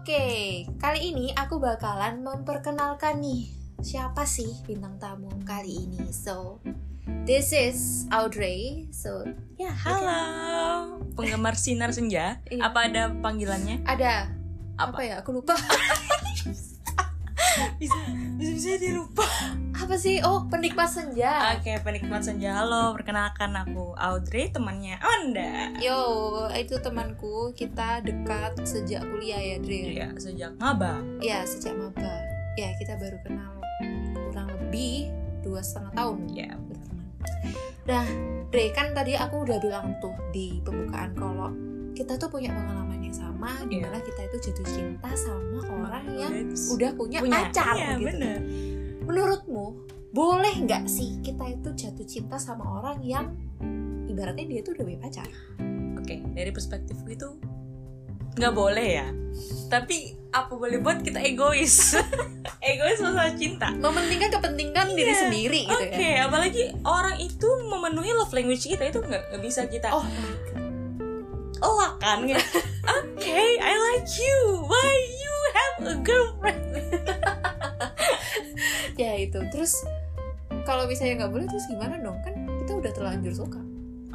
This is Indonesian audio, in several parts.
Oke, kali ini aku bakalan memperkenalkan nih siapa sih bintang tamu kali ini. So, this is Audrey. So, ya Halo, penggemar sinar senja. Iya. Apa ada panggilannya? ada apa? Apa? ya? Aku lupa. Bisa, bisa, bisa dilupa. apa sih? Oh, penikmat senja. Oke, penikmat senja. Halo, perkenalkan aku Audrey, temannya Onda. Yo, itu temanku. Kita dekat sejak kuliah ya, Dre. Iya, sejak maba. Ya, sejak maba. Ya, kita baru kenal kurang lebih dua setengah tahun. Iya. berteman. Nah, Dre kan tadi aku udah bilang tuh di pembukaan kalau kita tuh punya pengalaman yang sama, Iya. di mana kita itu jatuh cinta sama orang yang That's- udah punya, punya pacar Iya, gitu. bener. Menurutmu boleh nggak sih kita itu jatuh cinta sama orang yang ibaratnya dia tuh udah punya pacar? Oke, dari perspektifku itu nggak boleh ya. Tapi apa boleh buat kita egois? egois masalah cinta. Mementingkan kepentingan diri Iya. sendiri gitu Oke, ya. apalagi orang itu memenuhi love language kita itu nggak nggak bisa kita Oh, oh kan Kayak, Oke, I like you. Why you have a girlfriend? ya itu. Terus kalau misalnya nggak boleh terus gimana dong? Kan kita udah terlanjur suka.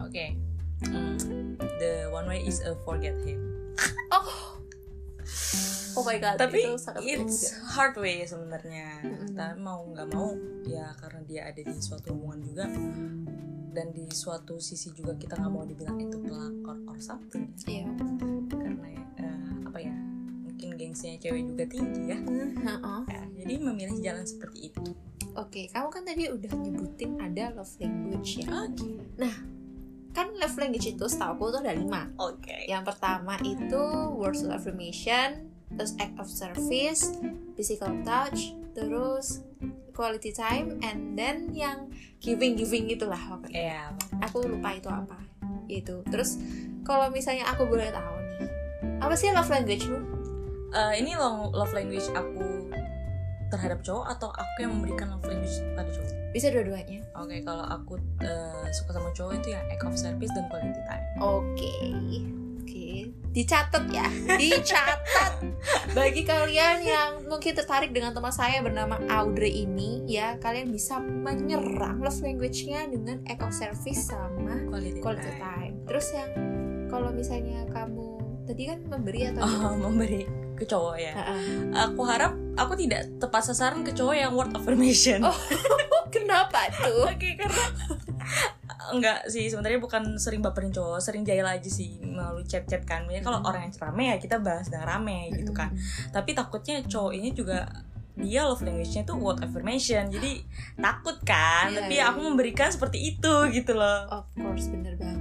Oke, Hmm, the one way is a forget him. Oh, oh my god. Tapi itu sangat it's hard way sebenarnya. Mm-mm. Tapi mau nggak mau ya karena dia ada di suatu hubungan juga dan di suatu sisi juga kita nggak mau dibilang itu pelakor or something Iya. karena eh, apa ya mungkin gengsinya cewek juga tinggi ya. Heeh. Ya, jadi memilih jalan seperti itu. Oke, kamu kan tadi udah nyebutin ada love language ya. Oke. Kan love language itu setahu tuh ada lima. Oke. Yang pertama itu words of affirmation, terus act of service, physical touch, terus quality time, and then yang giving giving itulah pokoknya. Ya, Aku lupa itu apa. Itu. Terus kalau misalnya aku boleh tahu nih, apa sih love language-mu? Eh, ini lo- love language aku terhadap cowok atau aku yang memberikan love language pada cowok? Bisa dua-duanya. Oke, kalau aku eh, suka sama cowok itu ya act of service dan quality time. Oke, oke, dicatat ya, dicatat. Bagi kalian yang mungkin tertarik dengan teman saya bernama Audrey ini, ya kalian bisa menyerang love language-nya dengan of service sama Quality, quality time. time. Terus yang kalau misalnya kamu tadi kan memberi atau Oh, memberi ke cowok ya. Heeh. Aku harap aku tidak tepat sasaran ke cowok yang word affirmation. Oh. kenapa tuh? Oke, karena enggak sih sebenarnya bukan sering baperin cowok, sering jahil aja sih melalui chat-chat kan. Ya kalau Mm. orang yang rame ya kita bahas dengan rame gitu kan. tapi takutnya cowok ini juga dia love language-nya tuh word affirmation jadi takut kan Iya, tapi iya. aku memberikan seperti itu gitu loh Of course, bener banget.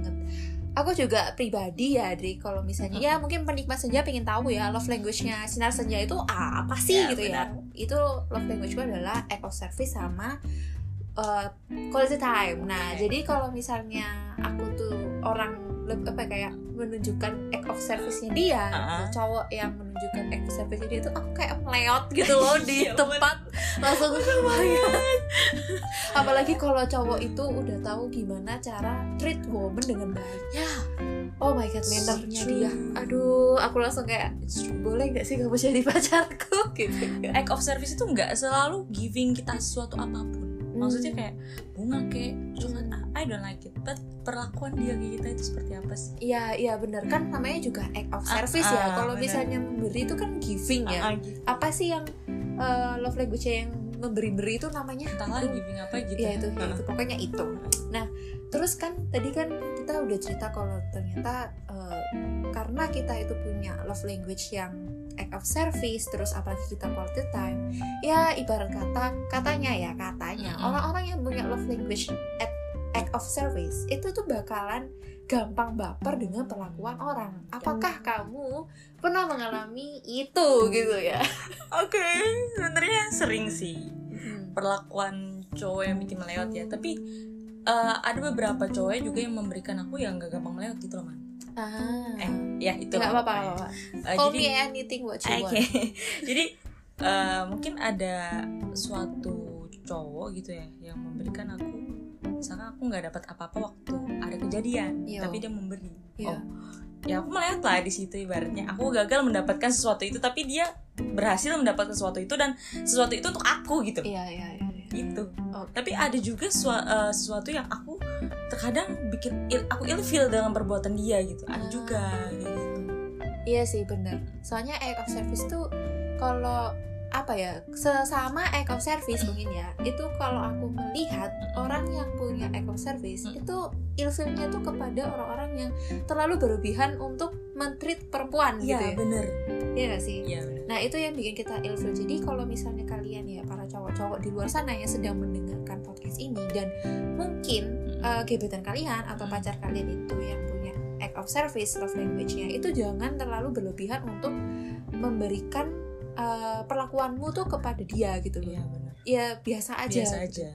Aku juga pribadi ya, Dri. Kalau misalnya, ya mungkin penikmat senja pengen tahu ya love language-nya sinar senja itu apa sih Ya, gitu ya. Itu love language gue adalah act of service sama uh, quality time. Nah, Oke. jadi kalau misalnya aku tuh orang apa ya, kayak menunjukkan act of service-nya dia, Ah. cowok yang menunjukkan act of service-nya dia itu aku kayak meleot gitu loh di Ya, tempat. Langsung apalagi kalau cowok itu udah tahu gimana cara treat woman dengan baik. Ya. Oh my god mannernya dia. Aduh aku langsung kayak boleh nggak sih kamu jadi pacarku? Gitu act of service itu nggak selalu giving kita sesuatu apa pun maksudnya Hmm. kayak bunga kayak coklat ah, I don't like it. But perlakuan dia ke kita itu seperti apa sih? Iya iya bener. Kan namanya juga act of Ah, service ya. Ah, kalau bener. misalnya memberi itu kan giving ya. Ah, ah, gitu. apa sih yang uh, love language yang memberi-beri itu namanya? Entahlah giving apa gitu. Ya itu, ya itu pokoknya itu. Nah terus kan tadi kan kita udah cerita kalau ternyata eh, karena kita itu punya love language yang act of service terus apalagi kita quality time ya ibarat kata katanya ya katanya orang-orang yang punya love language act, act of service itu tuh bakalan gampang baper dengan perlakuan orang. Apakah kamu pernah mengalami itu gitu ya? Oke sebenarnya sering sih Hmm. perlakuan cowok yang bikin melewat ya. Tapi eh, ada beberapa cowok juga yang memberikan aku yang gak gampang melewat gitu loh man ah. Eh ya itu nggak apa-apa Eh, Call jadi me anything what you oke. want. jadi eh, mungkin ada suatu cowok gitu ya yang memberikan aku misalkan aku nggak dapat apa-apa waktu ada kejadian Iya. tapi dia memberi. Iya. oh ya aku melihat lah di situ ibaratnya. Aku gagal mendapatkan sesuatu itu tapi dia berhasil mendapatkan sesuatu itu dan sesuatu itu untuk aku gitu. Iya iya iya gitu Oh. tapi ada juga eh, sesuatu yang aku terkadang bikin il- aku ilfeel dengan perbuatan dia gitu ada Ah. juga gitu Iya sih bener Soalnya act of service tuh kalau apa ya sesama of service mungkin ya itu kalau aku melihat orang yang punya of service Mm. itu ilfilnya tuh kepada orang-orang yang terlalu berlebihan untuk mentreat perempuan gitu iya ya bener Iya gak sih bener Nah itu yang bikin kita ilfil. Jadi kalau misalnya kalian ya para cowok-cowok di luar sana yang sedang mendengarkan podcast ini dan mungkin uh, gebetan kalian atau Hmm. pacar kalian itu yang punya act of service love language-nya itu jangan terlalu berlebihan untuk memberikan uh, perlakuanmu tuh kepada dia gitu loh. iya bener Ya biasa aja. biasa gitu. aja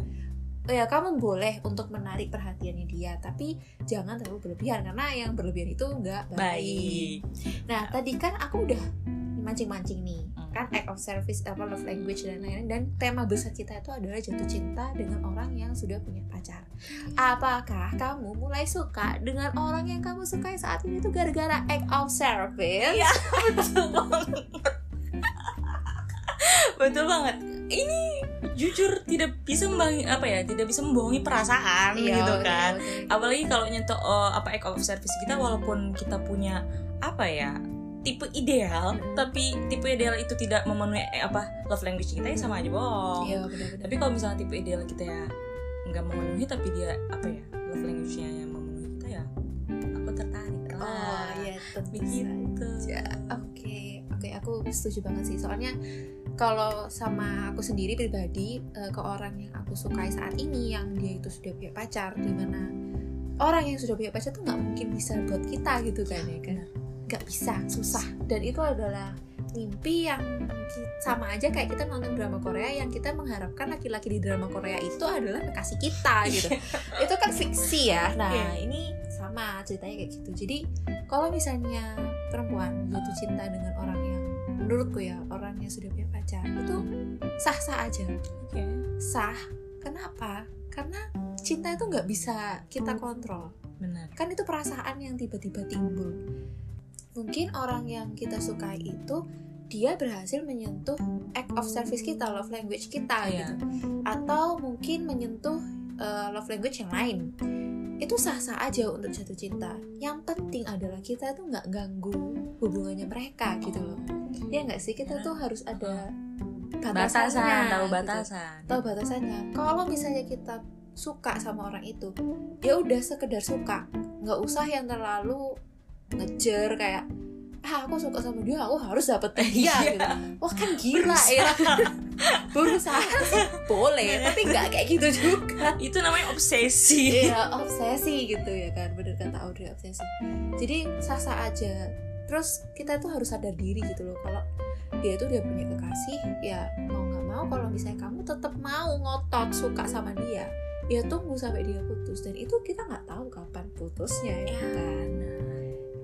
Ya kamu boleh untuk menarik perhatiannya dia, tapi jangan terlalu berlebihan karena yang berlebihan itu nggak baik. baik Nah, tadi kan aku udah mancing-mancing nih, Hmm. kan act of service, apa love language dan lain-lain. Dan tema besar kita itu adalah jatuh cinta dengan orang yang sudah punya pacar. Apakah kamu mulai suka dengan orang yang kamu sukai saat ini tuh gara-gara act of service? Iya. betul banget betul banget. Ini jujur tidak bisa membangi apa ya tidak bisa membohongi perasaan Iya, gitu kan. oke. apalagi kalau nyentuh eh, apa act of service kita walaupun kita punya apa ya tipe ideal tapi tipe ideal itu tidak memenuhi eh, apa love language kita ya sama aja bohong. Iya, tapi kalau misalnya tipe ideal kita ya nggak memenuhi tapi dia apa ya love language-nya yang memenuhi kita ya aku tertarik Oh, lah iya, tentu begitu. Oke, oke, aku setuju banget sih. Soalnya kalau sama aku sendiri pribadi eh, ke orang yang aku sukai saat ini, yang dia itu sudah punya pacar, di mana orang yang sudah punya pacar tuh nggak mungkin bisa buat kita gitu kan ya kan? Nggak bisa, susah. Dan itu adalah mimpi yang sama aja kayak kita nonton drama Korea yang kita mengharapkan laki-laki di drama Korea itu adalah kekasih kita gitu. itu kan fiksi ya. Nah, Iya. ini sama ceritanya kayak gitu. Jadi kalau misalnya perempuan jatuh cinta dengan orang yang menurutku ya orang yang sudah punya pacar itu sah-sah aja. Oke. sah. Kenapa? Karena cinta itu nggak bisa kita kontrol. Benar. Kan itu perasaan yang tiba-tiba timbul. Mungkin orang yang kita sukai itu dia berhasil menyentuh act of service kita love language kita Iya. gitu. Atau mungkin menyentuh uh, love language yang lain. Itu sah-sah aja untuk jatuh cinta. Yang penting adalah kita tuh nggak ganggu hubungannya mereka gitu loh ya nggak sih kita tuh harus ada batasannya batasan tahu gitu. batasan. Tahu batasannya. Kalau misalnya kita suka sama orang itu ya udah sekedar suka. Nggak usah yang terlalu ngejar kayak ah aku suka sama dia aku harus dapetin dia Iya. gitu. Wah kan gila ya. Berusaha sih. Boleh tapi nggak kayak gitu juga. Itu namanya obsesi. Iya obsesi gitu ya kan. Bener kata Audrey obsesi. Jadi sah-sah aja terus kita tuh harus sadar diri gitu loh kalau dia tuh udah punya kekasih ya mau nggak mau kalau misalnya kamu tetap mau ngotot suka sama dia ya tunggu sampai dia putus. Dan itu kita nggak tahu kapan putusnya ya Ya. kan?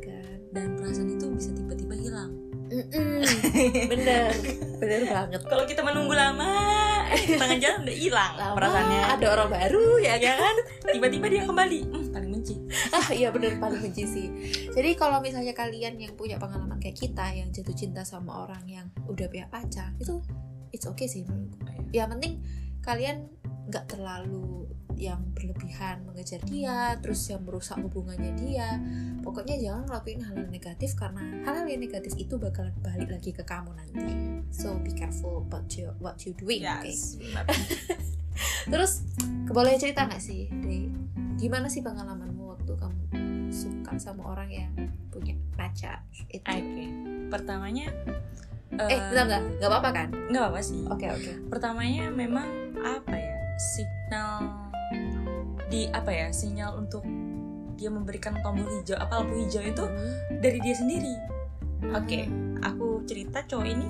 Kan? Dan perasaan itu bisa tiba-tiba hilang. Mm-mm. bener. Bener banget. Kalau kita menunggu lama eh, tengah jalan udah hilang Lama perasaannya. ada orang baru ya ya kan? Tiba-tiba dia kembali. Hmm, ah iya bener paling benci sih. Jadi kalau misalnya kalian yang punya pengalaman kayak kita yang jatuh cinta sama orang yang udah punya pacar itu it's okay sih menurutku ya penting kalian nggak terlalu yang berlebihan mengejar dia terus yang merusak hubungannya dia. Pokoknya jangan ngelakuin hal-hal negatif karena hal-hal yang negatif itu bakalan balik lagi ke kamu nanti. So be careful about your, what you doing yes Terus boleh cerita nggak sih, Dre? Gimana sih pengalamanmu waktu kamu suka sama orang yang punya pacar? Itu. oke pertamanya Eh, bentar, bentar. Nggak apa-apa kan? nggak apa sih Oke, oke. pertamanya memang apa ya signal di apa ya sinyal untuk dia memberikan tombol hijau apa lampu hijau itu dari dia sendiri oke aku cerita cowok ini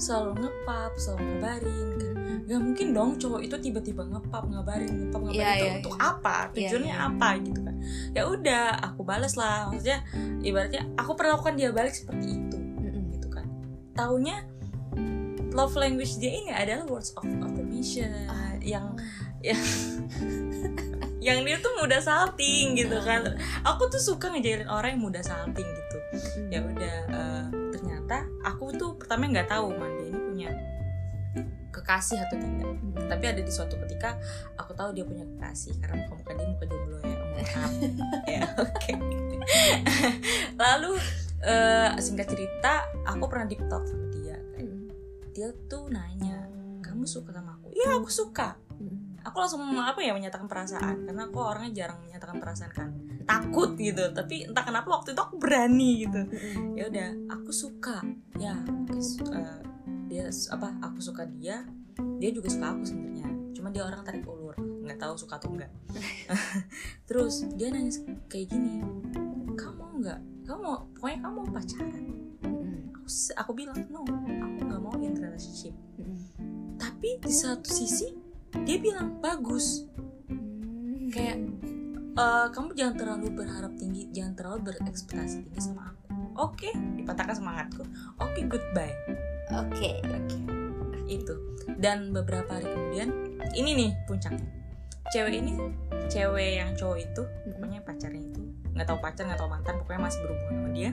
selalu ngepap selalu ngabarin kan nggak mungkin dong cowok itu tiba-tiba ngepap ngabarin ngepap ngabarin Iya, itu iya, untuk iya. apa tujuannya iya. apa gitu kan ya udah aku balas lah maksudnya ibaratnya aku perlakukan dia balik seperti itu Mm-mm. gitu kan taunya love language dia ini adalah words of affirmation Ah. yang ya yang dia tuh mudah salting gitu kan aku tuh suka ngejailin orang yang mudah salting gitu ya udah uh, ternyata aku tuh pertama nggak tahu Mandi ini punya kekasih atau tidak. Tapi ada di suatu ketika aku tahu dia punya kekasih karena muka muka dia muka jomblo ya maaf ya oke. Lalu uh, singkat cerita aku pernah deep talk sama dia dia tuh nanya kamu suka sama aku? Iya aku suka. Aku langsung apa ya menyatakan perasaan karena aku orangnya jarang menyatakan perasaan kan. Takut gitu tapi entah kenapa waktu itu aku berani gitu. Ya udah aku suka. Ya uh, dia apa aku suka dia dia juga suka aku sebenarnya. Cuma dia orang tarik ulur. Nggak tahu suka atau enggak. Terus dia nanya kayak gini kamu nggak kamu mau pokoknya kamu mau pacaran? Aku aku bilang no aku nggak mau in relationship. Tapi di satu sisi dia bilang bagus. Kayak uh, kamu jangan terlalu berharap tinggi jangan terlalu berekspektasi tinggi sama aku. Oke okay, dipatahkan semangatku. Oke okay, goodbye. Oke. Okay. oke. okay. Itu. Dan beberapa hari kemudian ini nih puncaknya. Cewek ini cewek yang cowok itu pokoknya pacarnya itu nggak tahu pacar nggak tahu mantan pokoknya masih berhubungan sama dia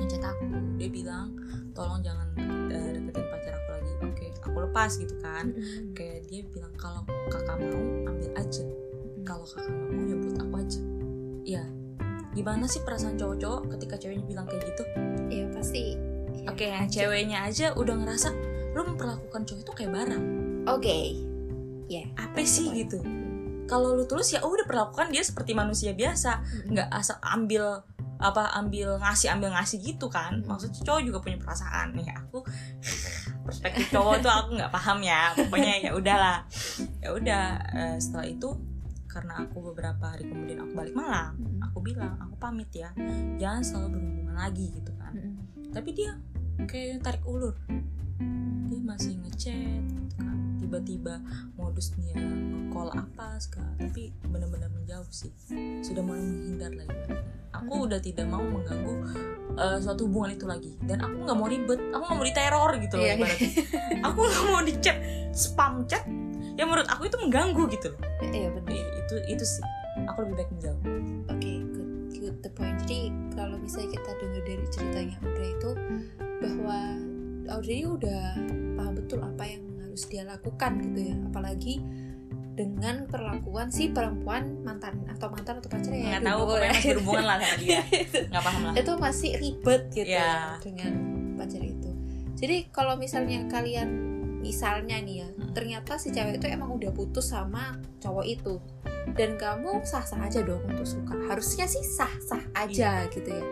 ngechat aku. Dia bilang tolong jangan uh, deketin pacar aku lagi. Oke okay, aku lepas gitu kan. Kayak dia bilang kalau kakak mau ambil aja. Kalau kakak nggak mau ya buat aku aja. Ya gimana sih perasaan cowok-cowok ketika ceweknya bilang kayak gitu? Iya pasti. Ya, oke okay, yang ceweknya aja udah ngerasa lu memperlakukan cowok itu kayak barang. Oke. Okay. ya. Yeah. apa sih gitu? Kalau lu tulus ya udah perlakukan dia seperti manusia biasa. Nggak mm -hmm. asal ambil apa ambil ngasih ambil ngasih gitu kan. Maksudnya cowok juga punya perasaan. Nih aku perspektif cowok tuh aku nggak paham ya. Pokoknya ya udahlah. Ya udah uh, setelah itu karena aku beberapa hari kemudian aku balik Malang aku bilang aku pamit ya. Jangan selalu berhubungan lagi gitu kan. Tapi dia kayak tarik ulur masih ngechat gitu kan. Tiba-tiba modusnya nge-call apa segala tapi benar-benar menjauh sih. Sudah mulai menghindar lagi aku hmm. udah tidak mau mengganggu uh, suatu hubungan itu lagi. Dan aku nggak mau ribet aku nggak mau diteror gitu loh yeah, iya. aku nggak mau di chat spam chat yang menurut aku itu mengganggu gitu loh. Iya benar. Itu itu sih. Aku lebih baik menjauh. Oke okay, good good the point. Jadi kalau misalnya kita dengar dari ceritanya Audrey itu bahwa Audrey udah paham betul apa yang harus dia lakukan gitu ya. Apalagi dengan perlakuan si perempuan mantan atau mantan atau pacar ya nggak tahu pokoknya masih berhubungan lah sama dia. Nggak paham lah. Itu masih ribet gitu yeah. dengan pacar itu. Jadi kalau misalnya kalian misalnya nih ya hmm. ternyata si cewek itu emang udah putus sama cowok itu. Dan kamu sah-sah aja dong untuk suka. Harusnya sih sah-sah aja yeah. gitu ya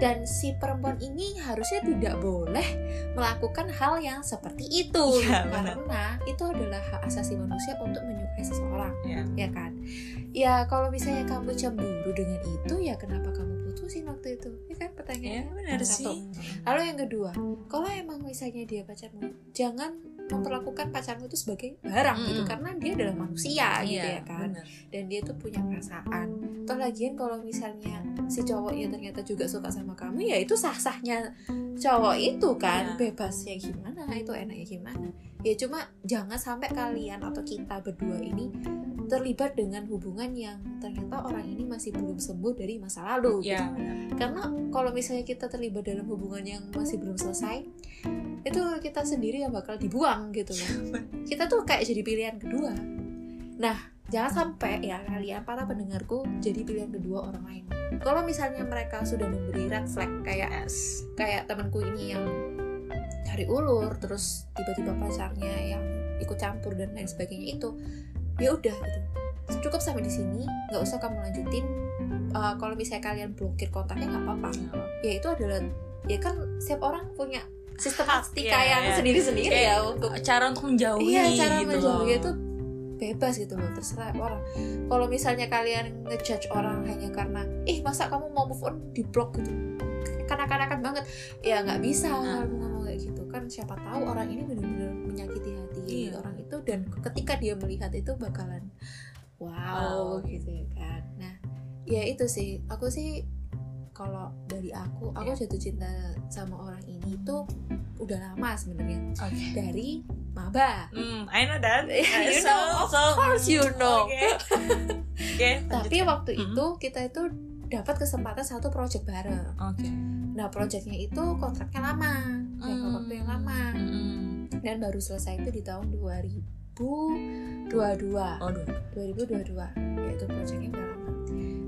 dan si perempuan ini harusnya tidak boleh melakukan hal yang seperti itu. Ya, karena itu adalah hak asasi manusia untuk menyukai seseorang ya, ya kan? Ya kalau misalnya kamu cemburu dengan itu ya kenapa kamu putusin waktu itu? Ya kan pertanyaannya? Ya, benar satu. sih. lalu yang kedua kalau emang misalnya dia pacarmu jangan memperlakukan pacarmu itu sebagai barang mm. gitu karena dia adalah manusia yeah, gitu ya kan bener. dan dia tuh punya perasaan toh lagian kalau misalnya si cowoknya ternyata juga suka sama kamu ya itu sah sahnya cowok itu kan yeah. bebasnya gimana itu enaknya gimana ya cuma jangan sampai kalian atau kita berdua ini terlibat dengan hubungan yang ternyata orang ini masih belum sembuh dari masa lalu yeah. gitu. karena kalau misalnya kita terlibat dalam hubungan yang masih belum selesai itu kita sendiri yang bakal dibuang gitu loh kita tuh kayak jadi pilihan kedua nah jangan sampai ya kalian para pendengarku jadi pilihan kedua orang lain kalau misalnya mereka sudah memberi red flag kayak yes. kayak temanku ini yang cari ulur terus tiba-tiba pacarnya yang ikut campur dan lain sebagainya itu ya udah gitu. Cukup sampai di sini nggak usah kamu lanjutin. Uh, kalau misalnya kalian blokir kontaknya nggak apa-apa. Ya itu adalah ya kan setiap orang punya sistematika yeah, yang sendiri-sendiri yeah. ya untuk cara untuk menjauhi iya cara gitu menjauhi itu bebas gitu loh terserah orang. Kalau misalnya kalian ngejudge orang hanya karena ih masa kamu mau move on di blog gitu? Kanak-kanakan banget. Ya nggak bisa nah. Kan siapa tahu orang ini benar-benar menyakiti hati iya. orang itu dan ketika dia melihat itu bakalan wow, wow. gitu ya kan nah ya itu sih aku sih kalau dari aku aku Iya. jatuh cinta sama orang ini tuh udah lama sebenarnya Oke. dari maba Hmm, I know that. You So- know, of so- course you know. Oke. Oke. tapi waktu Mhm. itu kita itu dapat kesempatan satu project bareng Oke. nah projectnya itu kontraknya lama jangka Hmm. waktu yang lama Mm-mm. dan baru selesai itu di tahun 2022 Oh, dua. 2022 yaitu projectnya udah lama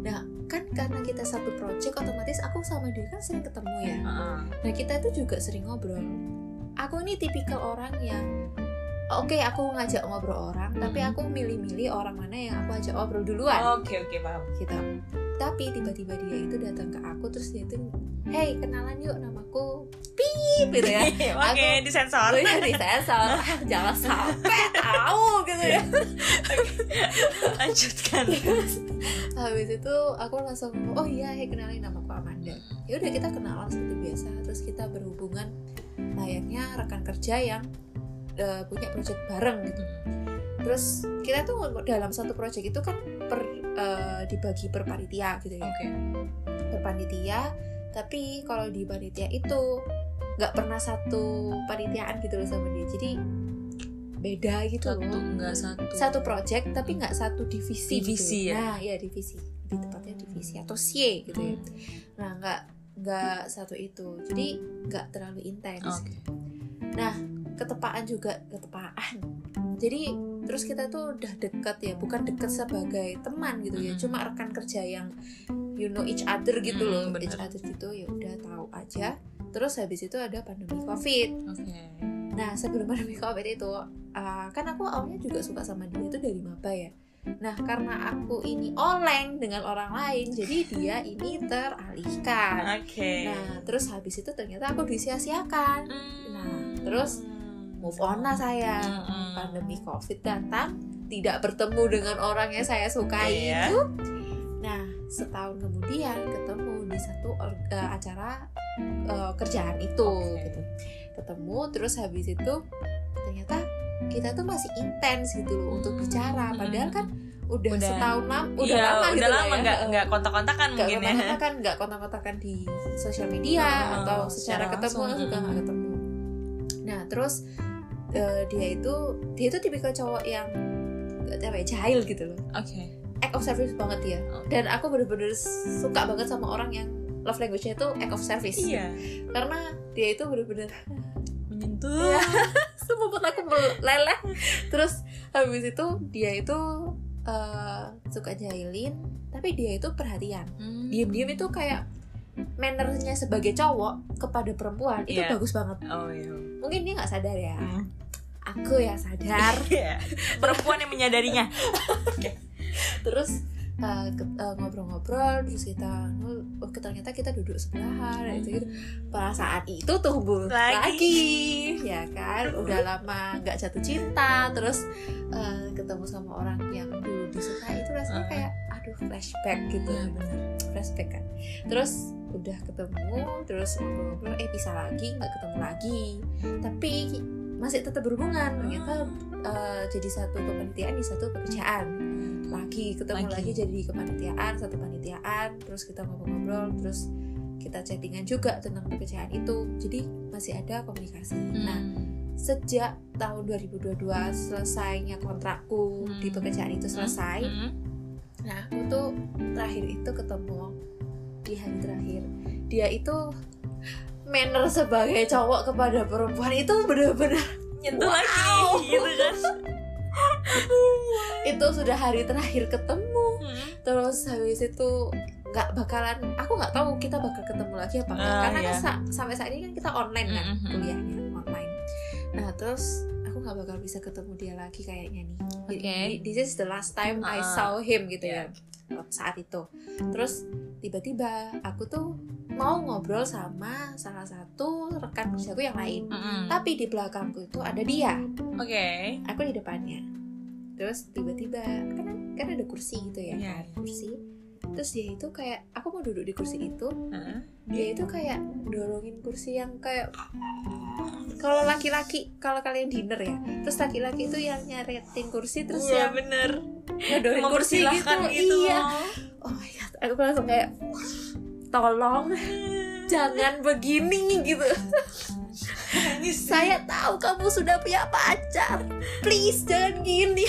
nah kan karena kita satu project otomatis aku sama dia kan sering ketemu ya Heeh. nah kita itu juga sering ngobrol aku ini tipikal orang yang oke aku ngajak ngobrol orang tapi Mhm. aku milih-milih orang mana yang aku ajak ngobrol duluan Oke, oke, paham. gitu tapi tiba-tiba dia itu datang ke aku terus dia itu hey kenalan yuk namaku pip gitu ya. Oke, Aku- disensor. Ya di sensor. Ah, jangan sampai tahu gitu ya. Lanjutkan. habis itu aku langsung oh iya hey kenalin namaku Amanda. Ya udah kita kenalan seperti biasa terus kita berhubungan layaknya rekan kerja yang eh, punya project bareng gitu. Terus kita tuh dalam satu project itu kan per, eh, dibagi per panitia gitu ya Oke. per panitia tapi kalau di panitia itu nggak pernah satu panitiaan gitu loh sama dia jadi beda gitu Satu loh enggak satu. satu project tapi nggak satu divisi Divisi gitu. ya? nah ya divisi lebih tepatnya divisi atau sie gitu ya nah nggak nggak satu itu jadi nggak terlalu intens Oke. nah ketepaan juga ketepaan jadi terus kita tuh udah deket ya bukan deket sebagai teman gitu ya cuma rekan kerja yang you know each other gitu loh bener. each other gitu ya udah tahu aja terus habis itu ada pandemi covid Oke. Nah sebelum pandemi covid itu uh, kan aku awalnya juga suka sama dia itu dari maba ya. Nah karena aku ini oleng dengan orang lain, jadi dia ini teralihkan. Oke. Nah terus habis itu ternyata aku disia-siakan. Nah terus move on lah saya. Mm-mm. Pandemi covid datang, tidak bertemu dengan orang yang saya sukai Iya. itu. Nah setahun kemudian ketemu di satu uh, acara uh, kerjaan itu Oke. gitu ketemu terus habis itu ternyata kita tuh masih intens gitu loh untuk bicara padahal kan udah, Udah. setahun lam udah Iya, lama udah gitu lama ya. nggak Eh, nggak kontak-kontakan mungkin ya. kontak-kontakan nggak kontak-kontakan di sosial media Oh, atau secara secara ketemu langsung. juga nggak ketemu nah terus eh, dia itu dia itu tipikal cowok yang gak tahu ya jahil gitu loh Oke. act of service banget dia Oke. dan aku bener-bener suka banget sama orang yang love language-nya itu act of service Iya. karena dia itu bener-bener Menyentuh. Iya. semua buat aku meleleh terus habis itu dia itu eh, suka jahilin tapi dia itu perhatian Hmm. diem-diem itu kayak mannernya sebagai cowok kepada perempuan itu Iya. bagus banget Oh iya. mungkin dia nggak sadar ya Hmm. aku yang sadar Iya. Perempuan yang menyadarinya. terus uh, ke- uh, ngobrol-ngobrol terus kita oh ternyata kita duduk sebelahan gitu gitu pada saat itu tumbuh Lagi. lagi, ya kan udah lama nggak jatuh cinta terus uh, ketemu sama orang yang dulu disukai itu rasanya kayak aduh flashback gitu benar. flashback kan terus udah ketemu terus ngobrol-ngobrol eh bisa lagi nggak ketemu lagi tapi masih tetap berhubungan ternyata uh, jadi satu kepanitiaan di satu pekerjaan lagi ketemu Lagi. lagi, jadi kepanitiaan satu panitiaan terus kita ngobrol-ngobrol terus kita chattingan juga tentang pekerjaan itu jadi masih ada komunikasi nah Hmm. sejak tahun 2022 selesainya kontrakku di Hmm. pekerjaan itu selesai Hmm. nah aku tuh terakhir itu ketemu di hari terakhir dia itu manner sebagai cowok kepada perempuan itu bener-bener Nyentuh Wow. lagi gitu kan. itu sudah hari terakhir ketemu Hmm. terus habis itu nggak bakalan aku nggak tahu kita bakal ketemu lagi apa enggak Ah, karena kan iya. sa- sampai saat ini kan kita online kan Mm-mm. kuliahnya online nah terus aku nggak bakal bisa ketemu dia lagi kayaknya nih Oke. this is the last time I Ah, saw him gitu iya. ya saat itu terus tiba-tiba aku tuh mau ngobrol sama salah satu rekan kerjaku yang lain Mm-mm. tapi di belakangku itu ada dia Oke. aku di depannya terus tiba-tiba kan kan ada kursi gitu ya Iya. kan kursi terus dia itu kayak aku mau duduk di kursi itu. Heeh. dia itu kayak dorongin kursi yang kayak kalau laki-laki kalau kalian dinner ya terus laki-laki itu yang nyaretin kursi terus yang bener. ngedorin kursi gitu, gitu. iya. oh my god aku langsung kayak tolong jangan begini gitu. Saya tahu kamu sudah punya pacar. Please jangan gini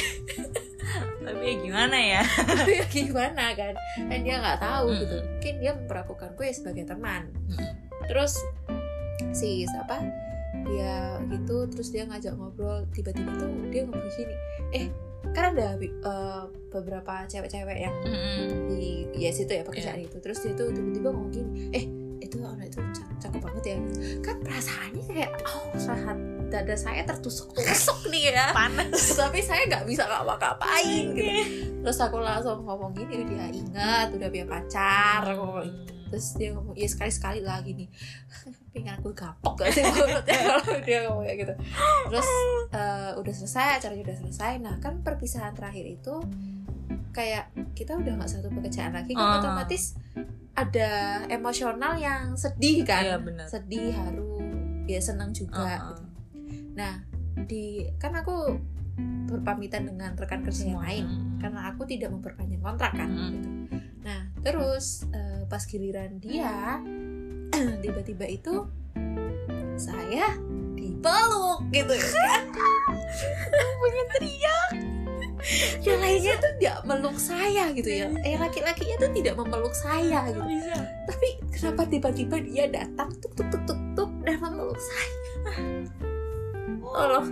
tapi ya gimana ya? Tapi ya gimana kan? Dan dia nggak tahu Mm-mm. gitu. Mungkin dia memperlakukanku ya sebagai teman. Mm-mm. terus si siapa? Dia gitu terus dia ngajak ngobrol tiba-tiba tuh dia ngomong gini eh kan ada eh, beberapa cewek-cewek yang Mm-mm. di ya situ ya pekerjaan itu. Terus dia tuh tiba-tiba ngomong gini eh itu anak itu cak- cakep banget ya. Kan perasaannya kayak oh saat dada saya tertusuk-tusuk nih ya. Panas. Tapi saya nggak bisa ngapa-ngapain gitu. Terus aku langsung ngomong gini dia ingat udah punya pacar. Ngomong gitu. terus dia ngomong ya sekali sekali lagi nih pengen aku gapok gak sih mulutnya kalau dia ngomong kayak gitu. Terus eh, udah selesai acaranya udah selesai. Nah kan perpisahan terakhir itu kayak kita udah nggak satu pekerjaan lagi kan Ah. otomatis ada emosional yang sedih kan. Iya, sedih haru ya senang juga Ah, ah. gitu nah di kan aku berpamitan dengan rekan kerja yang Semua. lain Mm. karena aku tidak memperpanjang kontrak kan Mm. gitu. Nah terus eh, pas giliran dia tiba-tiba itu saya dipeluk gitu kan. Pengen teriak. Yang lainnya tuh tidak meluk saya gitu ya. Eh laki-lakinya tuh tidak memeluk saya gitu. Tapi kenapa tiba-tiba dia datang tuk tuk tuk tuk tuk dan memeluk saya? Tolong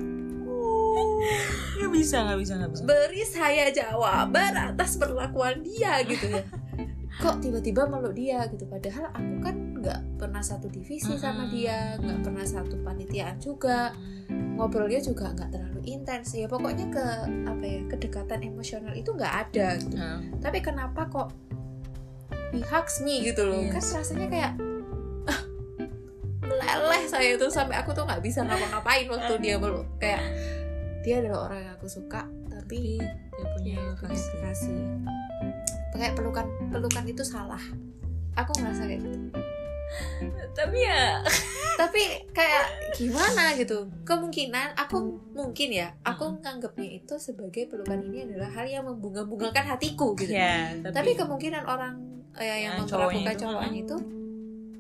nggak bisa nggak bisa nggak bisa. Beri saya jawaban atas perlakuan dia gitu ya. Kok tiba-tiba meluk dia gitu. Padahal aku kan nggak pernah satu divisi sama Mm-mm. dia nggak pernah satu panitiaan juga. Ngobrolnya juga nggak terlalu intens ya. Pokoknya ke apa ya kedekatan emosional itu nggak ada gitu. Nah, tapi kenapa kok he hugs me gitu loh. Kan Yes. rasanya kayak saya tuh sampai aku tuh nggak bisa ngapa-ngapain waktu dia meluk kayak dia adalah orang yang aku suka tapi dia punya Iya, kasih kasih. Kayak pelukan pelukan itu salah. Aku ngerasa kayak gitu. tapi ya Tapi kayak gimana gitu? Kemungkinan aku mungkin ya, aku nganggapnya itu sebagai pelukan ini adalah hal yang membunga-bungakan hatiku gitu. ya Tapi kemungkinan orang eh, yang memperlakukan cowoknya itu, cowoknya mm. itu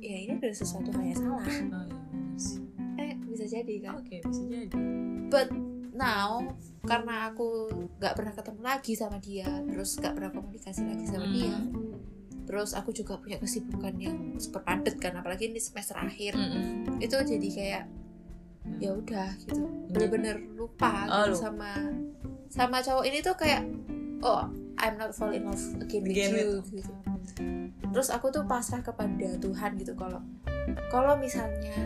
ya ini adalah sesuatu hal yang salah. Iya, sih. Eh, bisa jadi kan. oke bisa jadi But now karena aku nggak pernah ketemu lagi sama dia terus nggak pernah komunikasi lagi sama Hmm. dia terus aku juga punya kesibukan yang super padat kan apalagi ini semester akhir Mm-mm. itu jadi kayak ya udah gitu Jadi- bener-bener lupa Oh, gitu sama sama cowok ini tuh kayak oh I'm not fall in love again with Again you with- gitu terus aku tuh pasrah kepada Tuhan gitu kalau kalau misalnya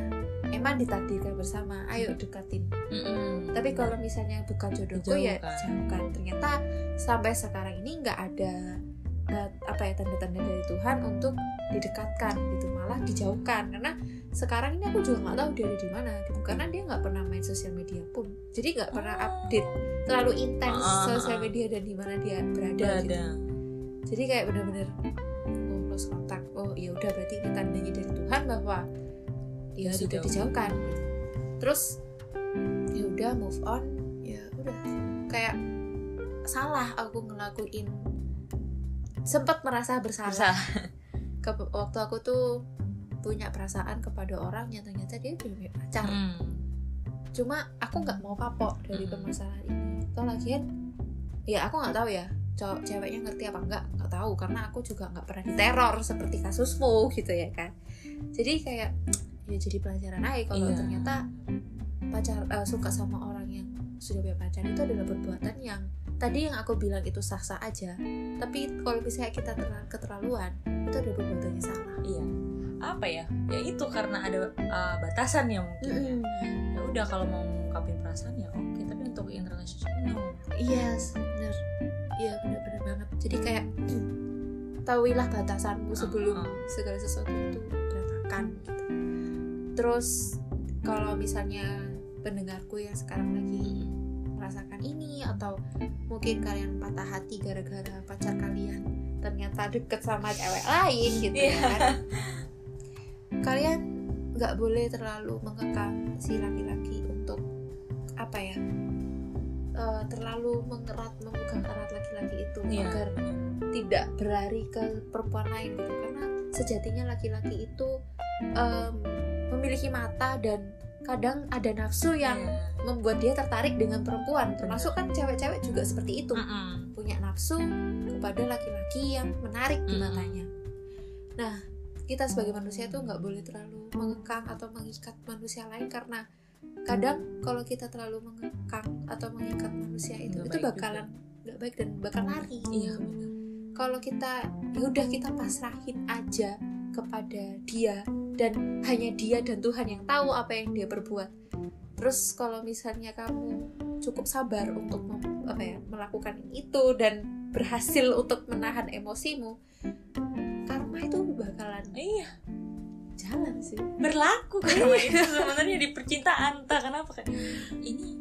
emang ditakdirkan bersama ayo dekatin. Mm-mm. tapi kalau misalnya bukan jodohku ya jauhkan. Ternyata sampai sekarang ini nggak ada eh, apa ya tanda-tanda dari Tuhan untuk didekatkan gitu malah dijauhkan. Karena sekarang ini aku juga nggak tahu dia ada di mana gitu karena dia nggak pernah main sosial media pun. Jadi nggak pernah Oh. update terlalu intens ah, sosial media dan di mana dia berada, gitu. Jadi kayak bener-bener oh close kontak oh ya udah berarti ini tandanya dari Tuhan bahwa ya sudah dijauhkan. terus ya udah move on. Ya udah. Kayak salah aku ngelakuin. Sempat merasa bersalah. Bersalah. Ke- waktu aku tuh punya perasaan kepada orang yang ternyata dia belum punya pacar. Mm. cuma aku nggak mau kapok dari Mm. permasalahan ini. Toh lagian ya aku nggak tahu ya cowok ceweknya ngerti apa enggak nggak tahu. Karena aku juga nggak pernah diteror seperti kasusmu gitu ya kan. Jadi kayak ya jadi pelajaran aja kalau Iya. ternyata pacar eh, suka sama orang yang sudah punya pacar itu adalah perbuatan yang tadi yang aku bilang itu sah-sah aja tapi kalau misalnya kita terlalu keterlaluan itu ada perbuatan yang salah iya apa ya ya itu karena ada uh, batasan ya mungkin ya udah kalau mau ngungkapin perasaan ya oke tapi untuk in relationship no Iya, bener. Iya, bener-bener banget. Jadi kayak tahuilah batasanmu sebelum Ah, ah. segala sesuatu itu berantakan gitu. Terus kalau misalnya pendengarku yang sekarang lagi merasakan ini atau mungkin kalian patah hati gara-gara pacar kalian ternyata deket sama cewek lain gitu ya Iya. kan. Kalian nggak boleh terlalu mengekang si laki-laki untuk apa ya uh, terlalu mengerat memegang erat laki-laki itu Iya. agar tidak berlari ke perempuan lain gitu karena sejatinya laki-laki itu em, memiliki mata dan kadang ada nafsu yang Iya. membuat dia tertarik dengan perempuan termasuk kan cewek-cewek juga seperti itu Mm-mm. punya nafsu kepada laki-laki yang menarik di Mm-mm. matanya nah kita sebagai manusia tuh nggak boleh terlalu mengekang atau mengikat manusia lain karena kadang kalau kita terlalu mengekang atau mengikat manusia itu Nggak itu bakalan nggak baik dan bakal lari Iya benar. kalau kita ya udah kita pasrahin aja kepada dia dan hanya dia dan Tuhan yang tahu apa yang dia perbuat. Terus kalau misalnya kamu cukup sabar untuk mem- apa ya melakukan itu dan berhasil untuk menahan emosimu karma itu bakalan Iya. jalan sih. Berlaku karma itu sebenarnya di percintaan entah kenapa kayak ini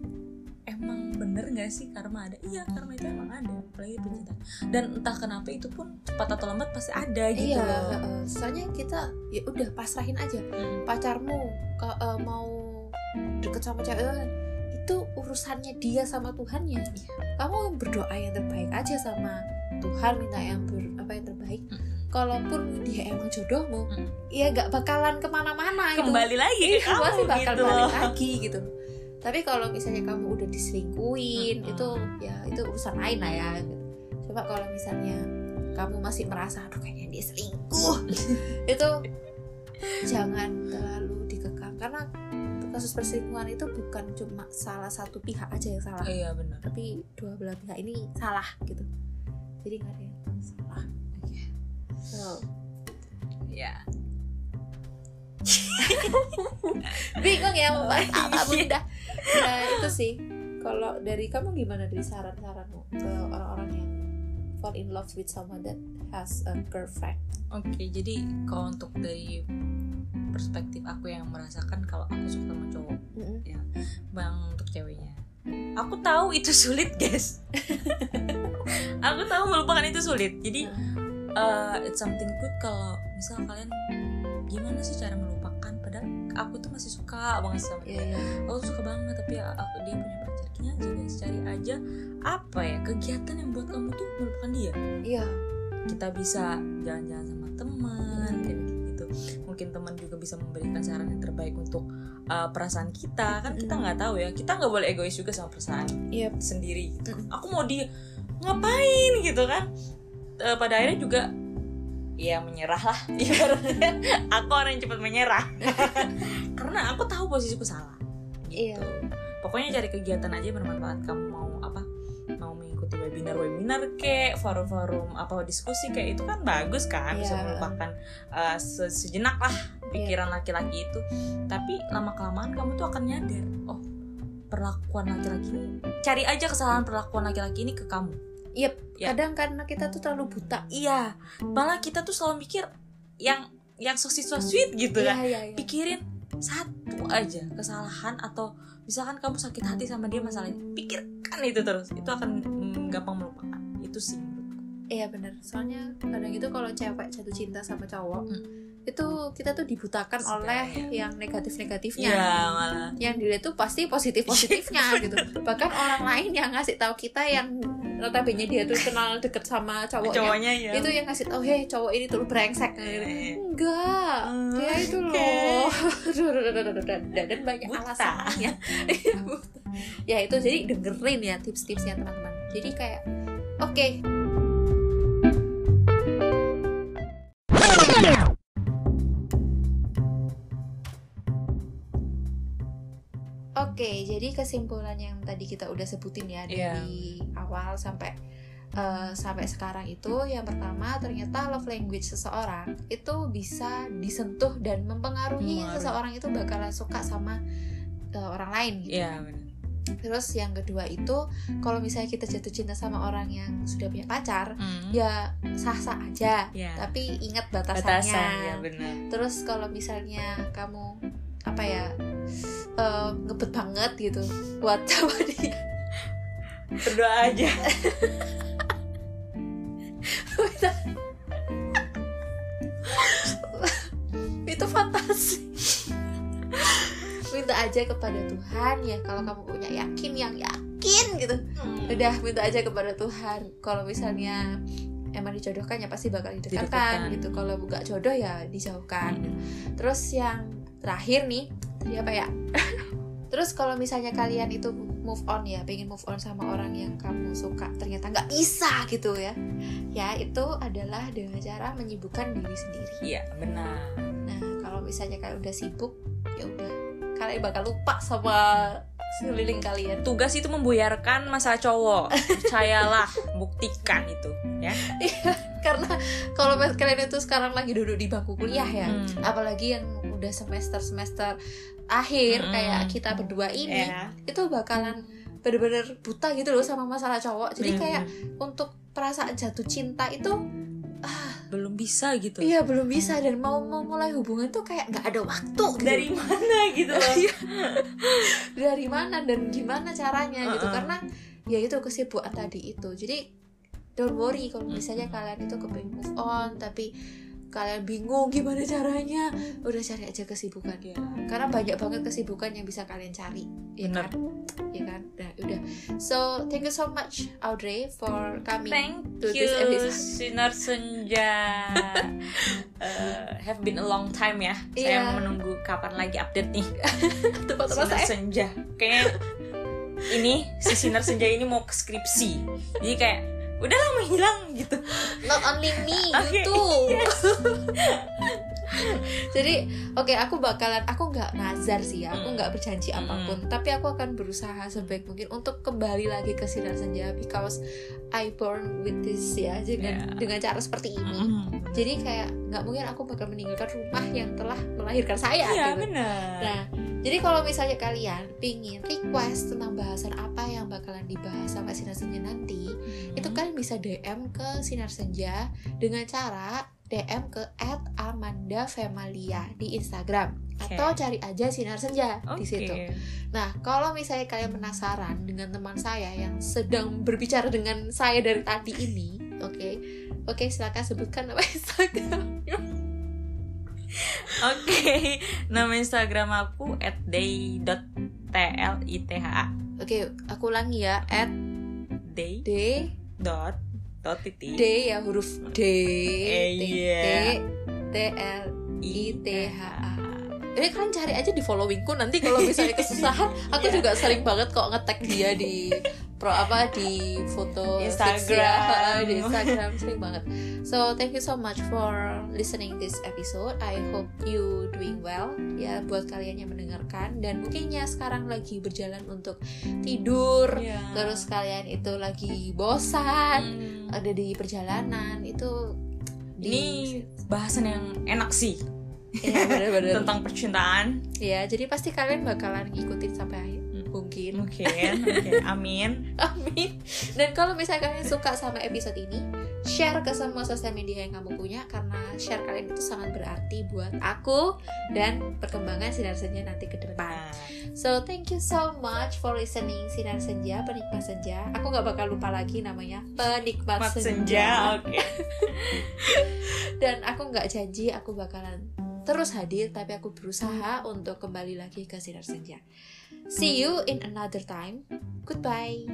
bener nggak sih karma ada? Iya karma itu emang ada apalagi percintaan dan entah kenapa itu pun cepat atau lambat pasti ada gitu iya loh. heeh. soalnya kita ya udah pasrahin aja. Mm. pacarmu ka- eh, mau deket sama cewek itu urusannya dia sama Tuhannya. Kamu berdoa yang terbaik aja sama Tuhan minta yang ber, apa yang terbaik. Mm. kalaupun dia emang jodohmu Mm. ya gak bakalan ke mana-mana gitu. Kembali lagi ke Iya, kamu pasti bakal gitu balik lagi gitu tapi kalau misalnya kamu udah diselingkuhin Mm-mm. itu ya itu urusan lain lah ya gitu. coba kalau misalnya kamu masih merasa aduh kayaknya dia selingkuh. Itu jangan terlalu dikekang. Karena kasus perselingkuhan itu bukan cuma salah satu pihak aja yang salah. Iya benar. Tapi dua belah pihak ini salah gitu. Jadi nggak ada yang salah. So, ya bingung ya mau apa Iya. bunda? Nah itu sih. Kalau dari kamu gimana? Dari saran-saranmu ke orang-orang yang fall in love with someone that has a girlfriend? Oke jadi kalau untuk dari perspektif aku yang merasakan kalau aku suka sama cowok bang untuk ceweknya. Aku tahu itu sulit guys. Aku tahu melupakan itu sulit. Jadi uh, it's something good kalau misal kalian gimana sih cara melupakan aku tuh masih suka banget sama dia Iya, iya. aku tuh suka banget tapi aku dia punya pacar gini aja guys cari aja apa ya kegiatan yang buat kamu tuh melupakan dia iya kita bisa jalan-jalan sama teman kayak gitu mungkin teman juga bisa memberikan saran yang terbaik untuk uh, perasaan kita kan kita Mm. nggak tahu ya kita nggak boleh egois juga sama perasaan iya sendiri gitu. Mm. aku mau dia ngapain gitu kan Eh, pada akhirnya juga ya menyerah lah ibaratnya. Aku orang yang cepat menyerah. Karena aku tahu posisiku salah. Iya. Pokoknya cari kegiatan aja yang bermanfaat. Kamu mau apa? Mau mengikuti webinar webinar kayak forum-forum apa diskusi kayak itu kan bagus kan? Bisa Iya. melupakan uh, se- sejenak lah pikiran laki-laki itu. Tapi lama kelamaan kamu tuh akan nyadar oh perlakuan laki-laki ini cari aja kesalahan perlakuan laki-laki ini ke kamu Yep, Ya. kadang karena kita tuh terlalu buta. Iya malah kita tuh selalu mikir yang yang so sweet so sweet gitu iya kan iya iya. Pikirin satu aja kesalahan atau misalkan kamu sakit hati sama dia masalahnya pikirkan itu terus. Itu akan mm, gampang melupakan. Itu sih menurutku. iya bener. Soalnya kadang itu kalau cewek jatuh cinta sama cowok Mm. itu kita tuh dibutakan Segala oleh ya. yang negatif-negatifnya. Iya malah. Yang dilihat tuh pasti positif positifnya gitu. Bahkan orang lain yang ngasih tahu kita yang notabene dia tuh kenal deket sama cowoknya. Cowoknya ya itu yang ngasih tahu heh cowok ini tuh brengsek. Eh, enggak. Hmm, dia itu loh. Dan, banyak Buta. alasannya. Ya itu jadi dengerin ya tips-tipsnya teman-teman. Jadi kayak oke Oke, jadi kesimpulan yang tadi kita udah sebutin ya Iya. dari awal sampai eh, sampai sekarang itu yang pertama ternyata love language seseorang itu bisa disentuh dan mempengaruhi seseorang itu bakalan suka sama eh, orang lain gitu. iya benar Terus yang kedua itu kalau misalnya kita jatuh cinta sama orang yang sudah punya pacar, Hmm. ya sah-sah aja, Iya. tapi ingat batasannya. batasan ya benar Terus kalau misalnya kamu apa ya eh, ngebet banget gitu buat sama dia. Berdoa aja. Itu fantasi. Minta aja kepada Tuhan ya kalau kamu punya yakin yang yakin gitu. Hmm. udah minta aja kepada Tuhan. Kalau misalnya emang dijodohkan ya pasti bakal didekatkan Didekatkan. gitu. Kalau nggak jodoh ya dijauhkan. Hmm. terus yang terakhir nih tadi apa ya terus kalau misalnya kalian itu move on ya pengen move on sama orang yang kamu suka ternyata nggak bisa gitu ya ya itu adalah dengan cara menyibukkan diri sendiri Iya benar. nah kalau misalnya kalian udah sibuk ya udah kalian bakal lupa sama sekeliling kalian Tugas itu membuyarkan masalah cowok. Percayalah, buktikan itu, ya. karena kalau kalian itu sekarang lagi duduk di bangku kuliah ya Hmm. apalagi yang udah semester semester akhir Hmm. kayak kita berdua ini Ya. itu bakalan bener-bener buta gitu loh sama masalah cowok jadi Hmm. kayak untuk perasaan jatuh cinta itu belum bisa gitu. iya belum bisa dan mau mau mulai hubungan tuh kayak nggak ada waktu gitu. Dari mana gitu loh. Iya. dari mana dan gimana caranya gitu Uh-uh. karena ya itu kesibukan tadi itu jadi don't worry kalau misalnya kalian itu kepengen move on tapi kalian bingung gimana caranya udah cari aja kesibukan Iya. karena banyak banget kesibukan yang bisa kalian cari ya Bener. kan ya kan nah udah so thank you so much Audrey for coming Thank to you, this episode Sinar Senja. Eh, have been a long time ya. Saya Iya. menunggu kapan lagi update nih. tempat-tempat Sinar saya Senja. Kayaknya ini si Sinar Senja ini mau ke skripsi. Jadi kayak udah lama hilang gitu. not only me Oke, you too jadi oke aku bakalan aku nggak nazar sih ya aku Mm. nggak berjanji Mm. apa pun tapi aku akan berusaha sebaik mungkin untuk kembali lagi ke sinar senja because I born with this ya dengan Yeah. dengan cara seperti ini Mm. jadi kayak nggak mungkin aku bakal meninggalkan rumah yang telah melahirkan saya Iya gitu. benar. Nah, jadi kalau misalnya kalian pingin request tentang bahasan apa yang bakalan dibahas sama Sinar Senja nanti, Hmm. itu kalian bisa DM ke Sinar Senja dengan cara DM ke @amandafemalia di Instagram Oke. atau cari aja Sinar Senja di Oke. situ. Nah, kalau misalnya kalian penasaran dengan teman saya yang sedang berbicara dengan saya dari tadi ini, oke, oke silakan sebutkan nama Instagram. Oke, nama Instagram aku @day.tlitha. Oke, aku ulangi ya, at Day D dot dot titik D ya huruf D Eh, T iya. T L I T H A. Ini kalian cari aja di followingku nanti kalau misalnya kesusahan, aku Iya. juga sering banget kok ngetek dia di pro apa di foto Instagram. feeds ya, di Instagram sering banget. So thank you so much for listening this episode. I hope you doing well ya buat kalian yang mendengarkan dan mungkin ya sekarang lagi berjalan untuk tidur. Iya. Terus kalian itu lagi bosan, Hmm. ada di perjalanan itu ini bahasan yang enak sih Iya, bener-bener. tentang percintaan. ya jadi pasti kalian bakalan ngikutin sampai akhir mungkin Mungkin, oke, amin. amin dan kalau misalnya kalian suka sama episode ini share ke semua sosial media yang kamu punya karena share kalian itu sangat berarti buat aku dan perkembangan sinar senja nanti ke depan Nah, so thank you so much for listening sinar senja penikmat senja aku nggak bakal lupa lagi namanya penikmat Mat senja, senja, oke. dan aku nggak janji aku bakalan terus hadir tapi aku berusaha untuk kembali lagi ke sinar senja. See you in another time. Goodbye